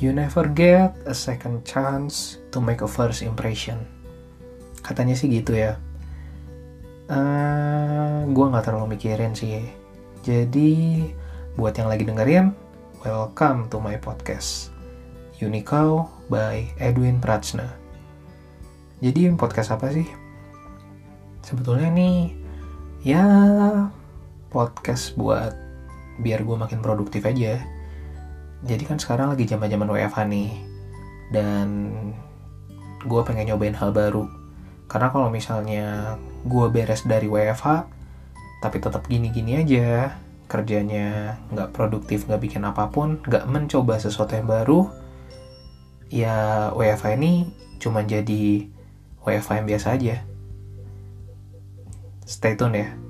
You never get a second chance to make a first impression. Katanya sih gitu ya. Uh, gue nggak terlalu mikirin sih. Jadi buat yang lagi dengerin, welcome to my podcast. Unicau by Edwin Pratsna. Jadi podcast apa sih? Sebetulnya nih ya podcast buat biar gue makin produktif aja jadi kan sekarang lagi zaman zaman WFH nih dan gue pengen nyobain hal baru. Karena kalau misalnya gue beres dari WFH tapi tetap gini-gini aja kerjanya nggak produktif nggak bikin apa pun nggak mencoba sesuatu yang baru ya WFH ini cuma jadi WFH yang biasa aja. Stay tune ya